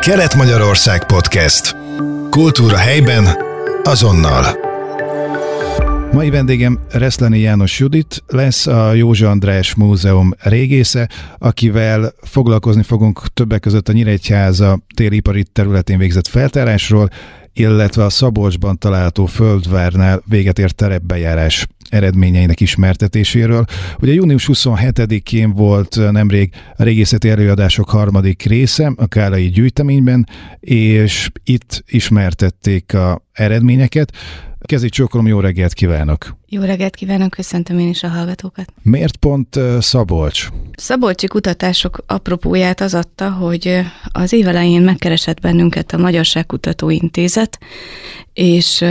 Kelet-Magyarország Podcast. Kultúra helyben, azonnal. Mai vendégem Reszleni János Judit lesz a Józsa András Múzeum régésze, akivel foglalkozni fogunk többek között a Nyíregyháza téripari területén végzett feltárásról, illetve a Szabolcsban található Földvárnál véget ért terepbejárás eredményeinek ismertetéséről. Ugye június 27-én volt nemrég a régészeti előadások harmadik része a Kálai gyűjteményben, és itt ismertették a eredményeket. Kezdjük csókolom, jó reggelt kívánok! Jó reggelt kívánok, köszöntöm én is a hallgatókat. Miért pont Szabolcs? Szabolcsi kutatások apropóját az adta, hogy az évelején megkeresett bennünket a Magyarságkutató Intézet, és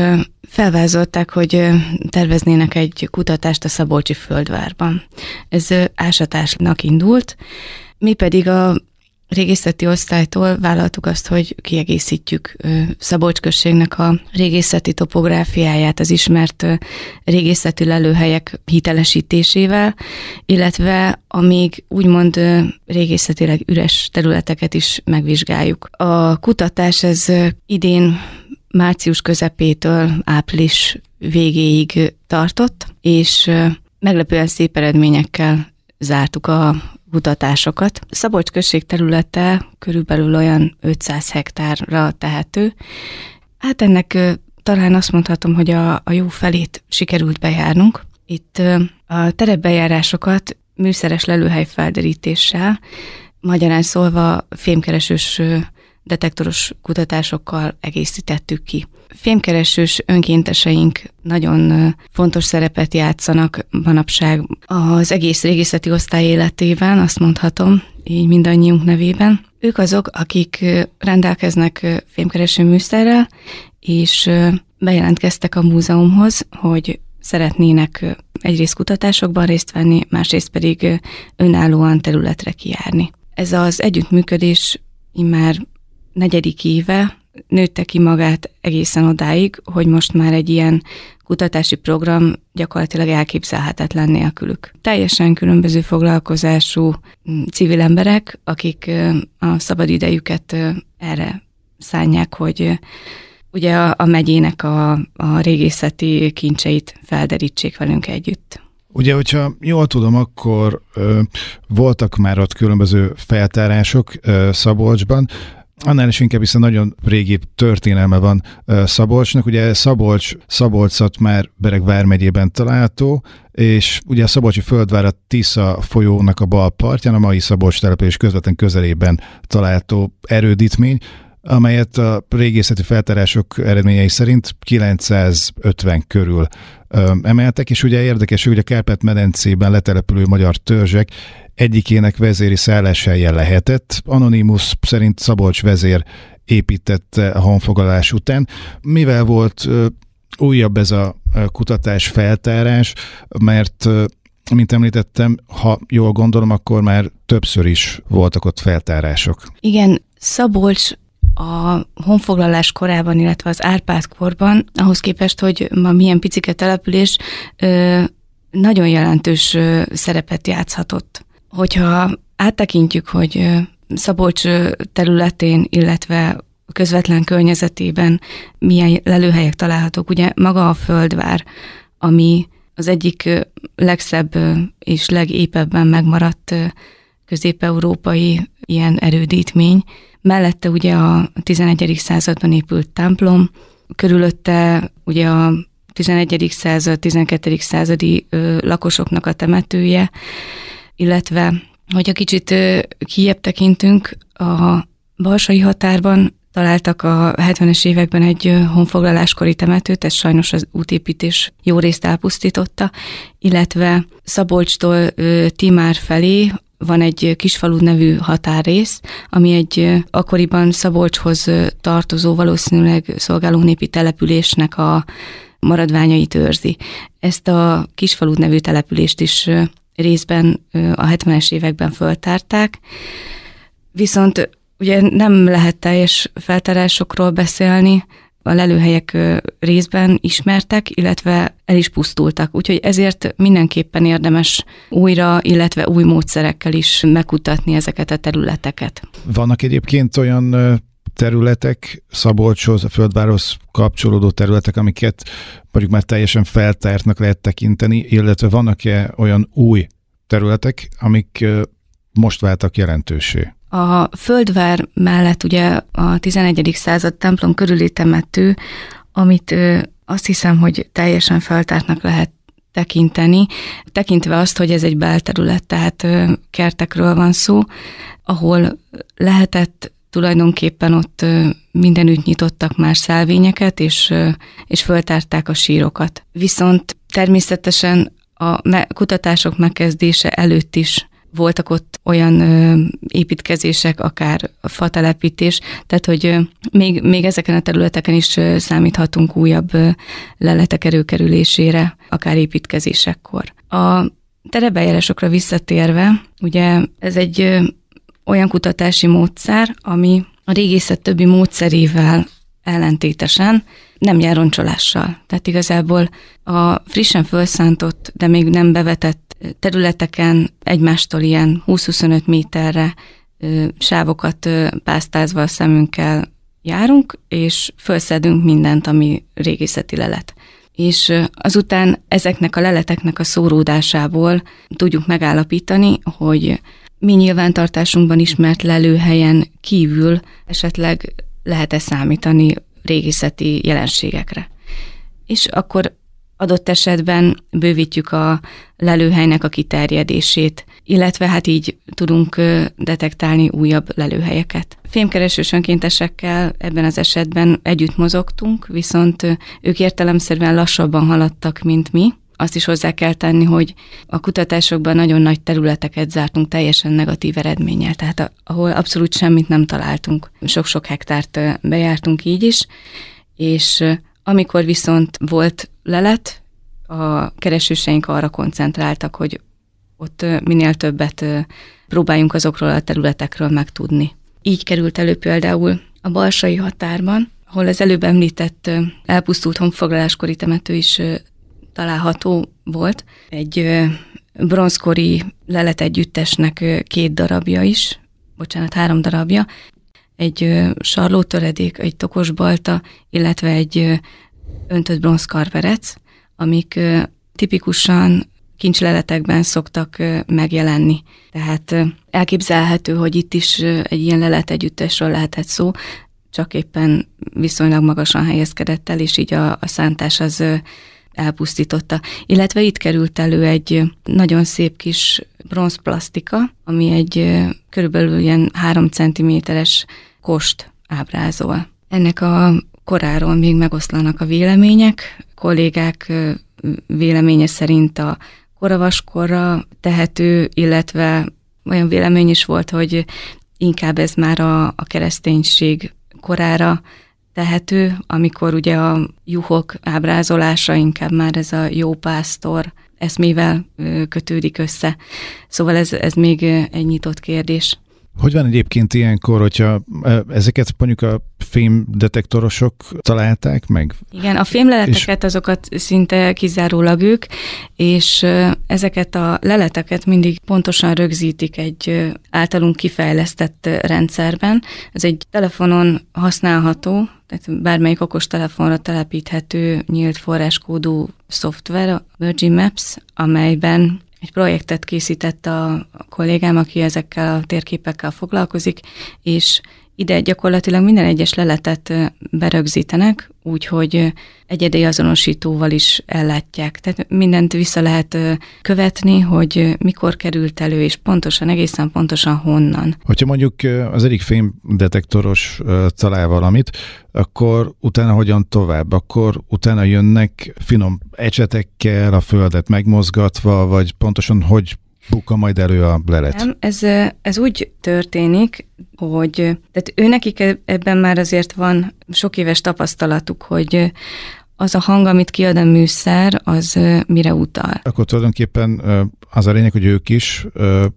felvázolták, hogy terveznének egy kutatást a Szabolcsi földvárban. Ez ásatásnak indult, mi pedig a régészeti osztálytól vállaltuk azt, hogy kiegészítjük Szabolcs községnek a régészeti topográfiáját az ismert régészeti lelőhelyek hitelesítésével, illetve a még úgymond régészetileg üres területeket is megvizsgáljuk. A kutatás ez idén március közepétől április végéig tartott, és meglepően szép eredményekkel zártuk a kutatásokat. Szabolcs község területe körülbelül olyan 500 hektárra tehető. Hát ennek talán azt mondhatom, hogy a, a jó felét sikerült bejárnunk. Itt a terepbejárásokat műszeres lelőhely felderítéssel, magyarán szólva fémkeresős detektoros kutatásokkal egészítettük ki. Fémkeresős önkénteseink nagyon fontos szerepet játszanak manapság az egész régészeti osztály életében, azt mondhatom, így mindannyiunk nevében. Ők azok, akik rendelkeznek fémkereső műszerrel, és bejelentkeztek a múzeumhoz, hogy szeretnének egyrészt kutatásokban részt venni, másrészt pedig önállóan területre kijárni. Ez az együttműködés immár negyedik éve nőtte ki magát egészen odáig, hogy most már egy ilyen kutatási program gyakorlatilag elképzelhetetlen nélkülük. Teljesen különböző foglalkozású mm, civil emberek, akik a szabad idejüket erre szánják, hogy ugye a, a megyének a, a régészeti kincseit felderítsék velünk együtt. Ugye, hogyha jól tudom, akkor ö, voltak már ott különböző feltárások ö, Szabolcsban, annál is inkább hiszen nagyon régi történelme van Szabolcsnak. Ugye Szabolcs, Szabolcsat már Bereg vármegyében található, és ugye a Szabolcsi földvár a Tisza folyónak a bal partján, a mai Szabolcs település közvetlen közelében található erődítmény, amelyet a régészeti feltárások eredményei szerint 950 körül emeltek, és ugye érdekes, hogy a Kárpát-medencében letelepülő magyar törzsek egyikének vezéri szálláshelye lehetett. Anonymous szerint Szabolcs vezér építette a honfoglalás után. Mivel volt újabb ez a kutatás feltárás, mert mint említettem, ha jól gondolom, akkor már többször is voltak ott feltárások. Igen, Szabolcs a honfoglalás korában, illetve az Árpád korban, ahhoz képest, hogy ma milyen picike település, nagyon jelentős szerepet játszhatott. Hogyha áttekintjük, hogy Szabolcs területén, illetve közvetlen környezetében milyen lelőhelyek találhatók, ugye maga a Földvár, ami az egyik legszebb és legépebben megmaradt közép-európai ilyen erődítmény. Mellette ugye a 11. században épült templom, körülötte ugye a 11. század, 12. századi lakosoknak a temetője, illetve, hogyha kicsit kiebb tekintünk, a balsai határban találtak a 70-es években egy honfoglaláskori temetőt, ez sajnos az útépítés jó részt elpusztította, illetve Szabolcstól Timár felé van egy kisfalu nevű határrész, ami egy akkoriban Szabolcshoz tartozó, valószínűleg szolgáló népi településnek a maradványait őrzi. Ezt a kisfalu nevű települést is részben a 70-es években föltárták, viszont ugye nem lehet teljes feltárásokról beszélni, a lelőhelyek részben ismertek, illetve el is pusztultak. Úgyhogy ezért mindenképpen érdemes újra, illetve új módszerekkel is megkutatni ezeket a területeket. Vannak egyébként olyan területek, Szabolcshoz, a földvárhoz kapcsolódó területek, amiket mondjuk már teljesen feltártnak lehet tekinteni, illetve vannak-e olyan új területek, amik most váltak jelentősé? A földvár mellett ugye a 11. század templom körüli temető, amit azt hiszem, hogy teljesen feltártnak lehet tekinteni, tekintve azt, hogy ez egy belterület, tehát kertekről van szó, ahol lehetett tulajdonképpen ott mindenütt nyitottak már szelvényeket, és, és föltárták a sírokat. Viszont természetesen a kutatások megkezdése előtt is voltak ott olyan ö, építkezések, akár fatelepítés, tehát hogy ö, még, még ezeken a területeken is ö, számíthatunk újabb ö, leletek erőkerülésére, akár építkezésekkor. A terebejárásokra visszatérve, ugye ez egy olyan kutatási módszer, ami a régészet többi módszerével ellentétesen nem jár roncsolással. Tehát igazából a frissen felszántott, de még nem bevetett területeken egymástól ilyen 20-25 méterre sávokat pásztázva a szemünkkel járunk, és felszedünk mindent, ami régészeti lelet. És azután ezeknek a leleteknek a szóródásából tudjuk megállapítani, hogy mi nyilvántartásunkban ismert lelőhelyen kívül esetleg lehet-e számítani régészeti jelenségekre. És akkor adott esetben bővítjük a lelőhelynek a kiterjedését, illetve hát így tudunk detektálni újabb lelőhelyeket. Fémkeresős önkéntesekkel ebben az esetben együtt mozogtunk, viszont ők értelemszerűen lassabban haladtak, mint mi, azt is hozzá kell tenni, hogy a kutatásokban nagyon nagy területeket zártunk teljesen negatív eredménnyel, tehát ahol abszolút semmit nem találtunk. Sok-sok hektárt bejártunk így is, és amikor viszont volt lelet, a keresőseink arra koncentráltak, hogy ott minél többet próbáljunk azokról a területekről megtudni. Így került elő például a balsai határban, ahol az előbb említett elpusztult honfoglaláskori temető is található volt. Egy bronzkori leletegyüttesnek két darabja is, bocsánat, három darabja, egy sarlótöredék, egy tokos balta, illetve egy öntött bronzkarverec, amik tipikusan kincsleletekben szoktak megjelenni. Tehát elképzelhető, hogy itt is egy ilyen leletegyüttesről lehetett szó, csak éppen viszonylag magasan helyezkedett el, és így a, a szántás az elpusztította. Illetve itt került elő egy nagyon szép kis bronzplasztika, ami egy körülbelül ilyen három centiméteres kost ábrázol. Ennek a koráról még megoszlanak a vélemények. kollégák véleménye szerint a koravaskorra tehető, illetve olyan vélemény is volt, hogy inkább ez már a, a kereszténység korára tehető, amikor ugye a juhok ábrázolása inkább már ez a jó pásztor eszmével kötődik össze. Szóval ez, ez még egy nyitott kérdés. Hogy van egyébként ilyenkor, hogyha ezeket mondjuk a fémdetektorosok találták meg? Igen, a fémleleteket és... azokat szinte kizárólag ők, és ezeket a leleteket mindig pontosan rögzítik egy általunk kifejlesztett rendszerben. Ez egy telefonon használható, tehát bármelyik okos telefonra telepíthető nyílt forráskódú szoftver, a Virgin Maps, amelyben egy projektet készített a kollégám, aki ezekkel a térképekkel foglalkozik, és ide gyakorlatilag minden egyes leletet berögzítenek, úgyhogy egyedi azonosítóval is ellátják. Tehát mindent vissza lehet követni, hogy mikor került elő, és pontosan, egészen pontosan honnan. Hogyha mondjuk az egyik fémdetektoros talál valamit, akkor utána hogyan tovább? Akkor utána jönnek finom ecsetekkel a földet megmozgatva, vagy pontosan hogy bukka majd elő a lelet? Nem, ez, ez úgy történik, hogy tehát ő nekik ebben már azért van sok éves tapasztalatuk, hogy az a hang, amit kiad a műszer, az mire utal. Akkor tulajdonképpen az a lényeg, hogy ők is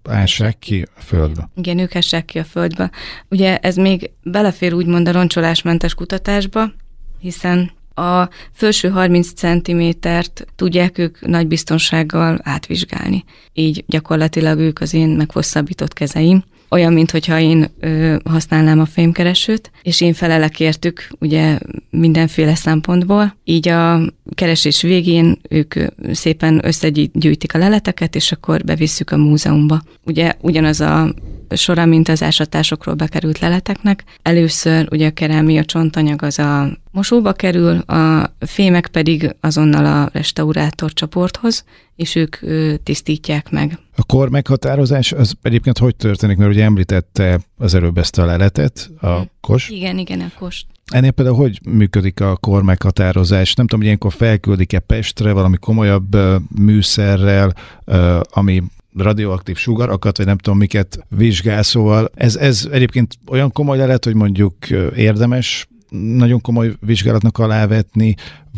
ássák ki a földbe. Igen, ők ássák ki a földbe. Ugye ez még belefér úgymond a roncsolásmentes kutatásba, hiszen a felső 30 centimétert tudják ők nagy biztonsággal átvizsgálni. Így gyakorlatilag ők az én meghosszabbított kezeim. Olyan, mintha én ö, használnám a fémkeresőt, és én felelek értük, ugye mindenféle szempontból. Így a keresés végén ők szépen összegyűjtik a leleteket, és akkor bevisszük a múzeumba. Ugye ugyanaz a során, mint az ásatásokról bekerült leleteknek. Először ugye a kerámia csontanyag az a mosóba kerül, a fémek pedig azonnal a restaurátor csoporthoz, és ők tisztítják meg. A kor meghatározás az egyébként hogy történik, mert ugye említette az előbb ezt a leletet, a hm. kos. Igen, igen, a kos. Ennél például hogy működik a kor meghatározás? Nem tudom, hogy ilyenkor felküldik-e Pestre valami komolyabb műszerrel, ami radioaktív sugarakat, vagy nem tudom miket vizsgál, szóval ez, ez egyébként olyan komoly lehet, hogy mondjuk érdemes nagyon komoly vizsgálatnak alávetni,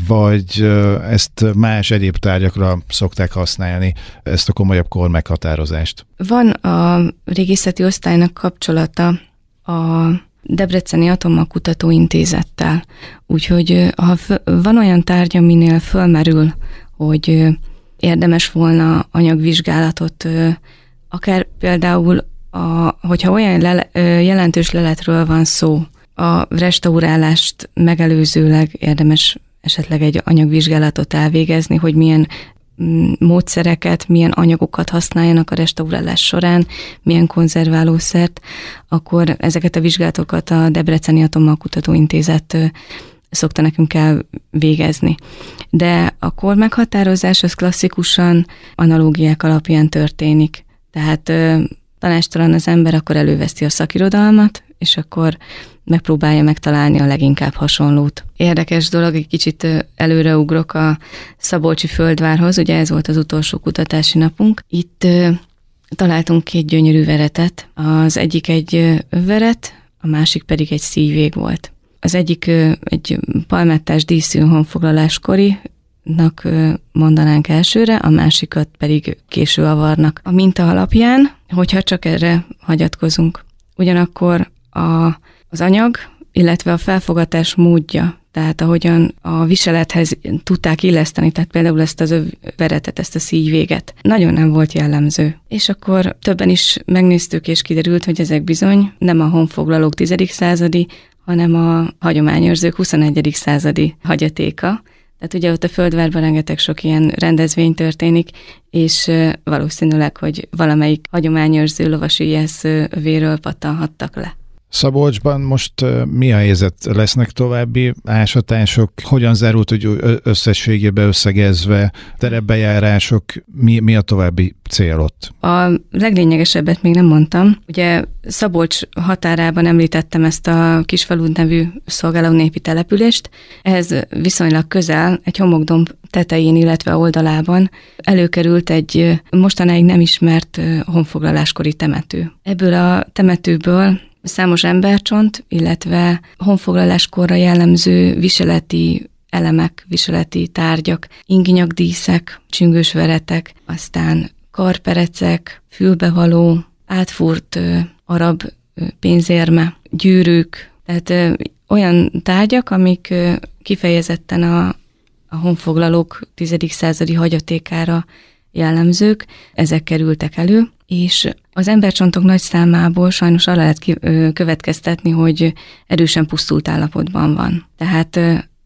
vagy ezt más egyéb tárgyakra szokták használni, ezt a komolyabb kor meghatározást? Van a régészeti osztálynak kapcsolata a Debreceni Atommakutató Intézettel, úgyhogy ha van olyan tárgy, aminél fölmerül, hogy érdemes volna anyagvizsgálatot, akár például, a, hogyha olyan lele, jelentős leletről van szó, a restaurálást megelőzőleg érdemes esetleg egy anyagvizsgálatot elvégezni, hogy milyen mm, módszereket, milyen anyagokat használjanak a restaurálás során, milyen konzerválószert, akkor ezeket a vizsgálatokat a Debreceni Atommalkutató Intézet szokta nekünk elvégezni. De a kor meghatározás az klasszikusan analógiák alapján történik. Tehát tanástalan az ember, akkor előveszti a szakirodalmat, és akkor megpróbálja megtalálni a leginkább hasonlót. Érdekes dolog, egy kicsit előreugrok a Szabolcsi földvárhoz, ugye ez volt az utolsó kutatási napunk. Itt találtunk két gyönyörű veretet. Az egyik egy veret, a másik pedig egy szívvég volt. Az egyik egy palmettás díszű honfoglaláskori, mondanánk elsőre, a másikat pedig késő avarnak. A minta alapján, hogyha csak erre hagyatkozunk. Ugyanakkor a, az anyag, illetve a felfogatás módja, tehát ahogyan a viselethez tudták illeszteni, tehát például ezt az veretet, ezt a szívvéget, nagyon nem volt jellemző. És akkor többen is megnéztük, és kiderült, hogy ezek bizony nem a honfoglalók 10. századi, hanem a hagyományőrzők 21. századi hagyatéka. Tehát ugye ott a földvárban rengeteg sok ilyen rendezvény történik, és valószínűleg, hogy valamelyik hagyományőrző lovasi véről pattanhattak le. Szabolcsban most mi a helyzet? Lesznek további ásatások? Hogyan zárult, hogy összességében összegezve terepbejárások? Mi, mi a további cél ott? A leglényegesebbet még nem mondtam. Ugye Szabolcs határában említettem ezt a Kisfalu nevű szolgáló népi települést. Ehhez viszonylag közel, egy homokdomb tetején, illetve oldalában előkerült egy mostanáig nem ismert honfoglaláskori temető. Ebből a temetőből számos embercsont, illetve honfoglaláskorra jellemző viseleti elemek, viseleti tárgyak, ingnyagdíszek, csüngősveretek, aztán karperecek, fülbevaló, átfúrt ö, arab pénzérme, gyűrűk, tehát ö, olyan tárgyak, amik ö, kifejezetten a, a honfoglalók 10. századi hagyatékára jellemzők, ezek kerültek elő, és az embercsontok nagy számából sajnos arra lehet következtetni, hogy erősen pusztult állapotban van. Tehát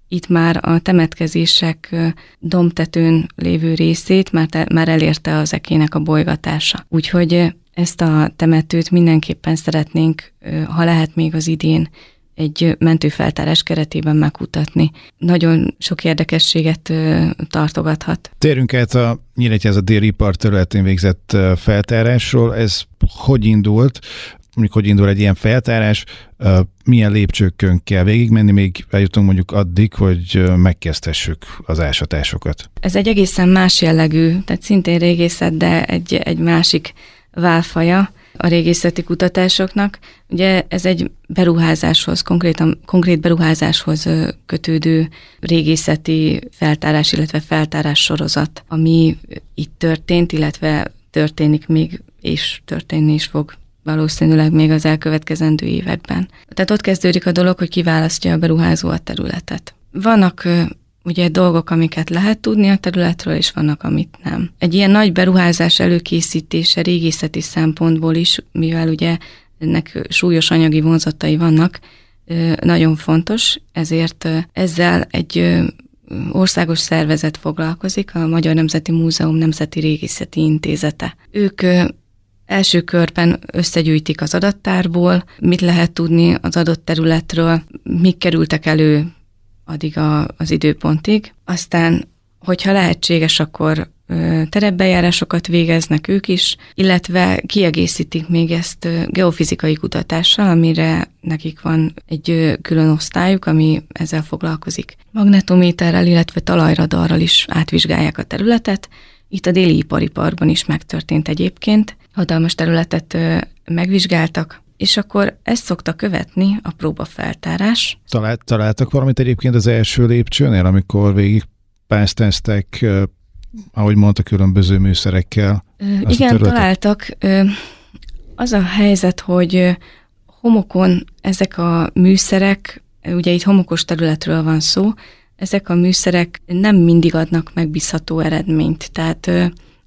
itt már a temetkezések domtetőn lévő részét már, te, már elérte az ekének a bolygatása. Úgyhogy ezt a temetőt mindenképpen szeretnénk, ha lehet még az idén, egy mentőfeltárás keretében megkutatni. Nagyon sok érdekességet tartogathat. Térünk át a a déli part területén végzett feltárásról. Ez hogy indult? mondjuk, hogy indul egy ilyen feltárás, milyen lépcsőkön kell végigmenni, még eljutunk mondjuk addig, hogy megkezdhessük az ásatásokat. Ez egy egészen más jellegű, tehát szintén régészet, de egy, egy másik válfaja a régészeti kutatásoknak. Ugye ez egy beruházáshoz, konkrétan, konkrét beruházáshoz kötődő régészeti feltárás, illetve feltárás sorozat, ami itt történt, illetve történik még, és történni is fog valószínűleg még az elkövetkezendő években. Tehát ott kezdődik a dolog, hogy kiválasztja a beruházó a területet. Vannak ugye dolgok, amiket lehet tudni a területről, és vannak, amit nem. Egy ilyen nagy beruházás előkészítése régészeti szempontból is, mivel ugye ennek súlyos anyagi vonzatai vannak, nagyon fontos, ezért ezzel egy országos szervezet foglalkozik, a Magyar Nemzeti Múzeum Nemzeti Régészeti Intézete. Ők első körben összegyűjtik az adattárból, mit lehet tudni az adott területről, mik kerültek elő addig a, az időpontig. Aztán, hogyha lehetséges, akkor terepbejárásokat végeznek ők is, illetve kiegészítik még ezt geofizikai kutatással, amire nekik van egy külön osztályuk, ami ezzel foglalkozik. Magnetométerrel, illetve talajradarral is átvizsgálják a területet. Itt a déli ipariparban is megtörtént egyébként. Hatalmas területet megvizsgáltak, és akkor ezt szokta követni a próbafeltárás. Talált, találtak valamit egyébként az első lépcsőnél, amikor végig pásztázták, ahogy mondta, különböző műszerekkel? Igen, találtak. Az a helyzet, hogy homokon ezek a műszerek, ugye itt homokos területről van szó, ezek a műszerek nem mindig adnak megbízható eredményt. Tehát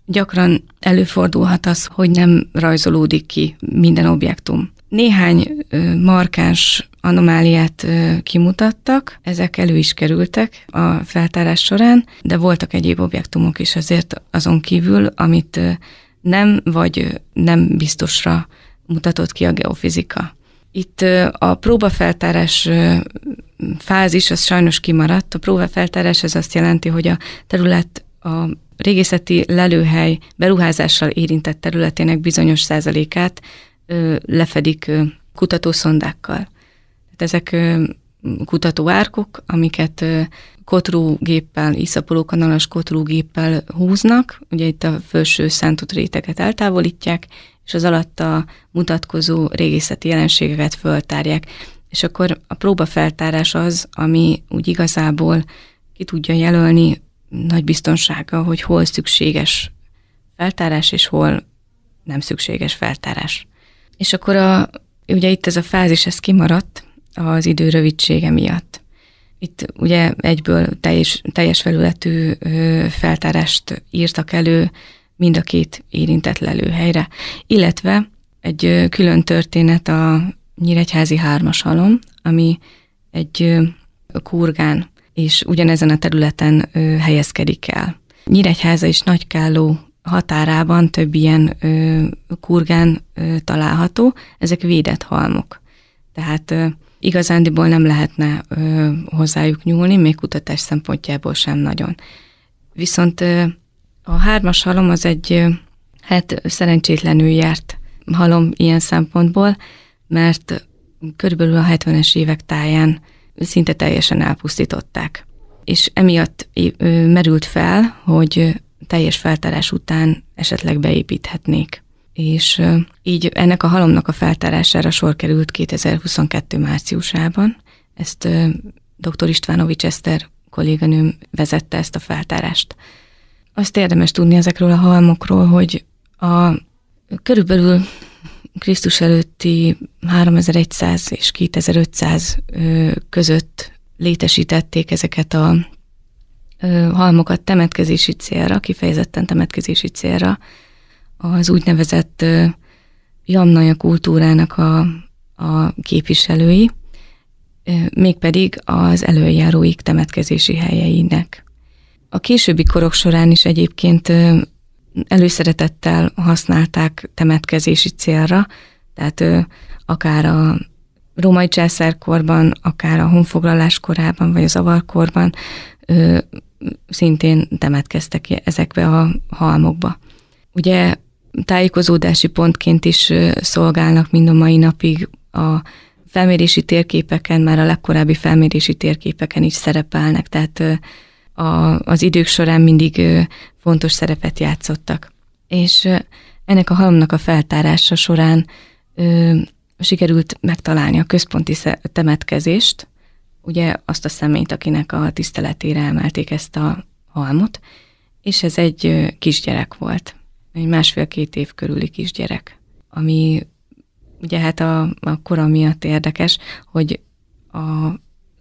gyakran előfordulhat az, hogy nem rajzolódik ki minden objektum. Néhány markáns anomáliát kimutattak, ezek elő is kerültek a feltárás során, de voltak egyéb objektumok is azért azon kívül, amit nem vagy nem biztosra mutatott ki a geofizika. Itt a próbafeltárás fázis az sajnos kimaradt. A próbafeltárás ez azt jelenti, hogy a terület a régészeti lelőhely beruházással érintett területének bizonyos százalékát lefedik kutatószondákkal. Tehát ezek kutatóárkok, amiket kotrúgéppel, iszapolókanalas kotrúgéppel húznak, ugye itt a felső szántott réteget eltávolítják, és az alatta mutatkozó régészeti jelenségeket föltárják. És akkor a próbafeltárás az, ami úgy igazából ki tudja jelölni nagy biztonsága, hogy hol szükséges feltárás, és hol nem szükséges feltárás. És akkor a, ugye itt ez a fázis, ez kimaradt az idő rövidsége miatt. Itt ugye egyből teljes, teljes felületű feltárást írtak elő mind a két érintett lelőhelyre, illetve egy külön történet a Nyíregyházi hármas halom, ami egy kurgán, és ugyanezen a területen helyezkedik el. Nyíregyháza és Nagykálló határában több ilyen ö, kurgán ö, található, ezek védett halmok. Tehát ö, igazándiból nem lehetne ö, hozzájuk nyúlni, még kutatás szempontjából sem nagyon. Viszont ö, a hármas halom az egy, ö, hát szerencsétlenül járt halom ilyen szempontból, mert körülbelül a 70-es évek táján szinte teljesen elpusztították. És emiatt ö, merült fel, hogy teljes feltárás után esetleg beépíthetnék. És így ennek a halomnak a feltárására sor került 2022 márciusában. Ezt dr. Istvánovics Eszter kolléganőm vezette ezt a feltárást. Azt érdemes tudni ezekről a halmokról, hogy a körülbelül Krisztus előtti 3100 és 2500 között létesítették ezeket a halmokat temetkezési célra, kifejezetten temetkezési célra az úgynevezett jamnaja kultúrának a, a képviselői, mégpedig az előjáróik temetkezési helyeinek. A későbbi korok során is egyébként előszeretettel használták temetkezési célra, tehát akár a római császárkorban, akár a honfoglalás korában, vagy az avarkorban szintén temetkeztek ezekbe a halmokba. Ugye tájékozódási pontként is szolgálnak mind a mai napig a felmérési térképeken, már a legkorábbi felmérési térképeken is szerepelnek, tehát a, az idők során mindig fontos szerepet játszottak. És ennek a halomnak a feltárása során ö, sikerült megtalálni a központi temetkezést, ugye azt a személyt, akinek a tiszteletére emelték ezt a halmot, és ez egy kisgyerek volt, egy másfél-két év körüli kisgyerek, ami ugye hát a, a kora miatt érdekes, hogy a,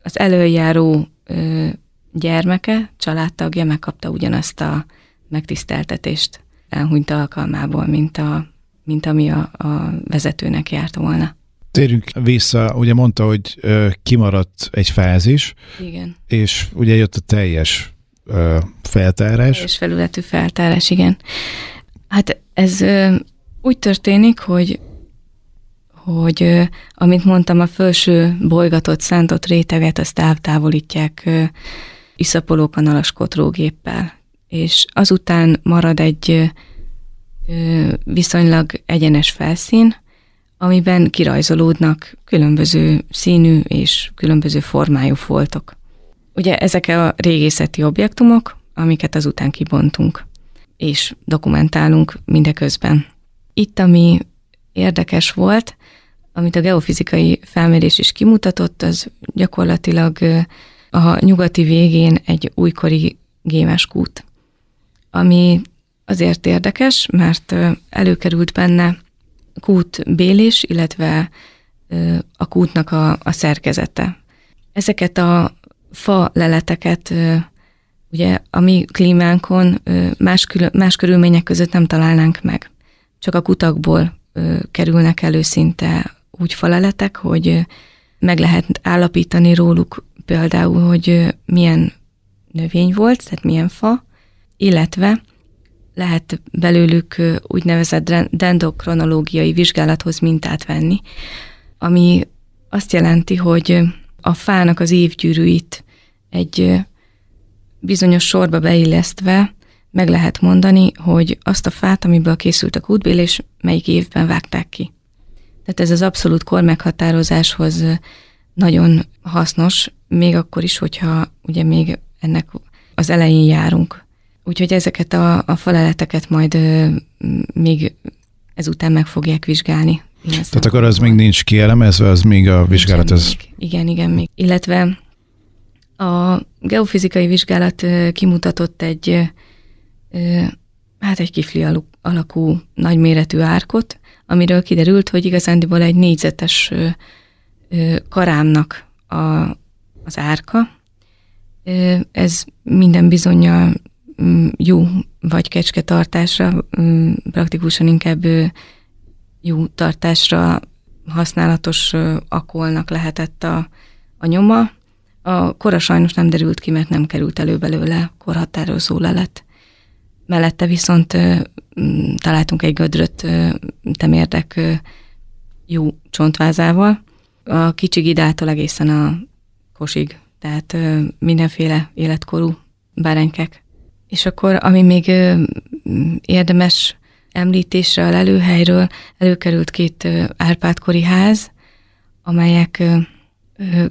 az előjáró ö, gyermeke, családtagja megkapta ugyanazt a megtiszteltetést elhunyt alkalmából, mint, a, mint ami a, a vezetőnek járt volna. Térjünk vissza, ugye mondta, hogy ö, kimaradt egy fázis, Igen. és ugye jött a teljes ö, feltárás. Teljes felületű feltárás, igen. Hát ez ö, úgy történik, hogy hogy ö, amit mondtam, a felső bolygatott, szántott réteget azt eltávolítják ö, iszapolókanalas kotrógéppel, és azután marad egy ö, viszonylag egyenes felszín, amiben kirajzolódnak különböző színű és különböző formájú foltok. Ugye ezek a régészeti objektumok, amiket azután kibontunk, és dokumentálunk mindeközben. Itt, ami érdekes volt, amit a geofizikai felmérés is kimutatott, az gyakorlatilag a nyugati végén egy újkori gémes kút, ami azért érdekes, mert előkerült benne kút bélés, illetve a kútnak a, a szerkezete. Ezeket a fa leleteket ugye a mi klímánkon más, külön, más körülmények között nem találnánk meg. Csak a kutakból kerülnek elő szinte úgy faleletek, hogy meg lehet állapítani róluk például, hogy milyen növény volt, tehát milyen fa, illetve lehet belőlük úgynevezett dendrokronológiai vizsgálathoz mintát venni, ami azt jelenti, hogy a fának az évgyűrűit egy bizonyos sorba beillesztve meg lehet mondani, hogy azt a fát, amiből készült a kútbélés, melyik évben vágták ki. Tehát ez az abszolút kor meghatározáshoz nagyon hasznos, még akkor is, hogyha ugye még ennek az elején járunk. Úgyhogy ezeket a, a faleleteket majd ö, még ezután meg fogják vizsgálni. Tehát akkor az még nincs kielemezve, az még a vizsgálat az... Igen, igen, még. Illetve a geofizikai vizsgálat kimutatott egy, hát egy kifli alakú nagyméretű árkot, amiről kiderült, hogy igazándiból egy négyzetes karámnak a, az árka. Ez minden bizonyal jó vagy kecske tartásra, mm, praktikusan inkább jó tartásra használatos akolnak lehetett a, a nyoma, a kora sajnos nem derült ki, mert nem került elő belőle korhatározó lelet. Mellette viszont találtunk egy gödröt temérdek jó csontvázával, a kicsi gidától egészen a kosig, tehát mindenféle életkorú bárenykek. És akkor, ami még érdemes említésre a lelőhelyről, előkerült két Árpádkori ház, amelyek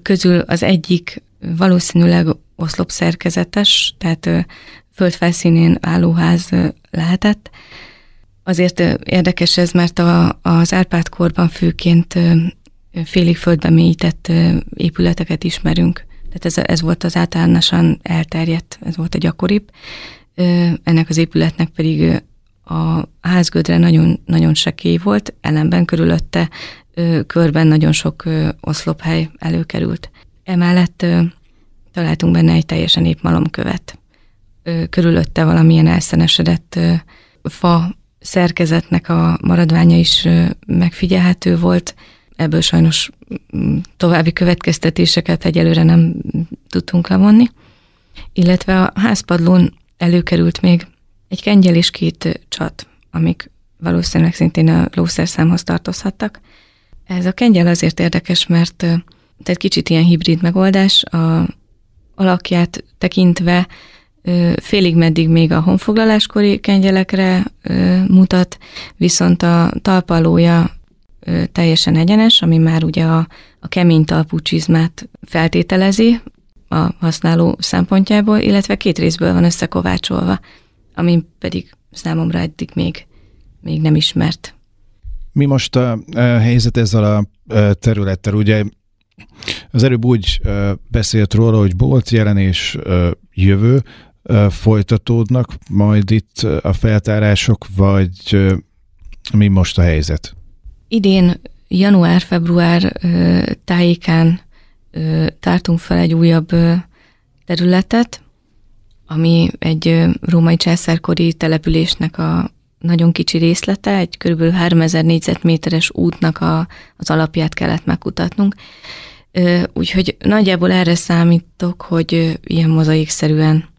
közül az egyik valószínűleg oszlop szerkezetes, tehát földfelszínén álló ház lehetett. Azért érdekes ez, mert a, az Árpád korban főként félig földbe mélyített épületeket ismerünk. Tehát ez, ez volt az általánosan elterjedt, ez volt a gyakoribb. Ennek az épületnek pedig a házgödre nagyon, nagyon sekély volt, ellenben körülötte körben nagyon sok oszlophely előkerült. Emellett találtunk benne egy teljesen épp malomkövet. Körülötte valamilyen elszenesedett fa szerkezetnek a maradványa is megfigyelhető volt. Ebből sajnos további következtetéseket egyelőre nem tudtunk levonni. Illetve a házpadlón előkerült még egy kengyel és két csat, amik valószínűleg szintén a lószerszámhoz tartozhattak. Ez a kengyel azért érdekes, mert tehát kicsit ilyen hibrid megoldás, a alakját tekintve félig meddig még a honfoglaláskori kengyelekre mutat, viszont a talpalója teljesen egyenes, ami már ugye a, a kemény talpú csizmát feltételezi a használó szempontjából, illetve két részből van összekovácsolva, ami pedig számomra eddig még, még nem ismert. Mi most a, a helyzet ezzel a területtel? Ugye az előbb úgy beszélt róla, hogy bolt jelenés jövő, folytatódnak majd itt a feltárások, vagy mi most a helyzet? Idén január-február tájékán tártunk fel egy újabb területet, ami egy római császárkori településnek a nagyon kicsi részlete, egy kb. 3000 négyzetméteres útnak a, az alapját kellett megkutatnunk. Úgyhogy nagyjából erre számítok, hogy ilyen mozaikszerűen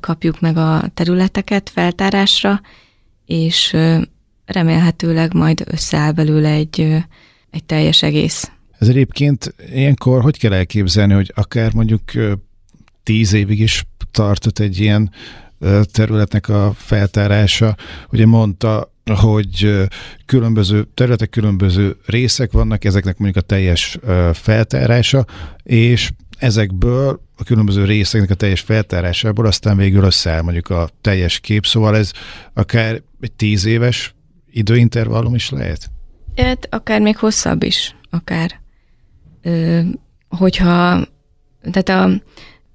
kapjuk meg a területeket feltárásra, és remélhetőleg majd összeáll belőle egy, egy teljes egész. Ez egyébként ilyenkor hogy kell elképzelni, hogy akár mondjuk tíz évig is tartott egy ilyen területnek a feltárása. Ugye mondta, hogy különböző területek, különböző részek vannak, ezeknek mondjuk a teljes feltárása, és ezekből a különböző részeknek a teljes feltárásából aztán végül összeáll mondjuk a teljes kép, szóval ez akár egy tíz éves időintervallum is lehet? Hát akár még hosszabb is, akár. Ö, hogyha, tehát a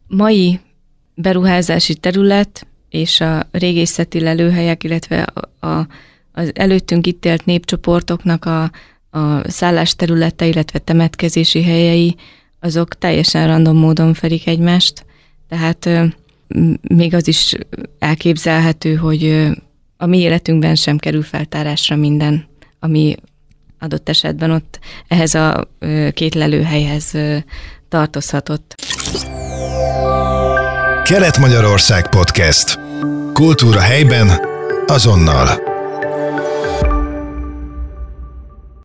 mai beruházási terület és a régészeti lelőhelyek, illetve a, a, az előttünk itt élt népcsoportoknak a, a szállásterülete, illetve temetkezési helyei, azok teljesen random módon fedik egymást, tehát még az is elképzelhető, hogy a mi életünkben sem kerül feltárásra minden, ami adott esetben ott ehhez a két lelőhelyhez tartozhatott. Kelet-Magyarország Podcast. Kultúra helyben, azonnal.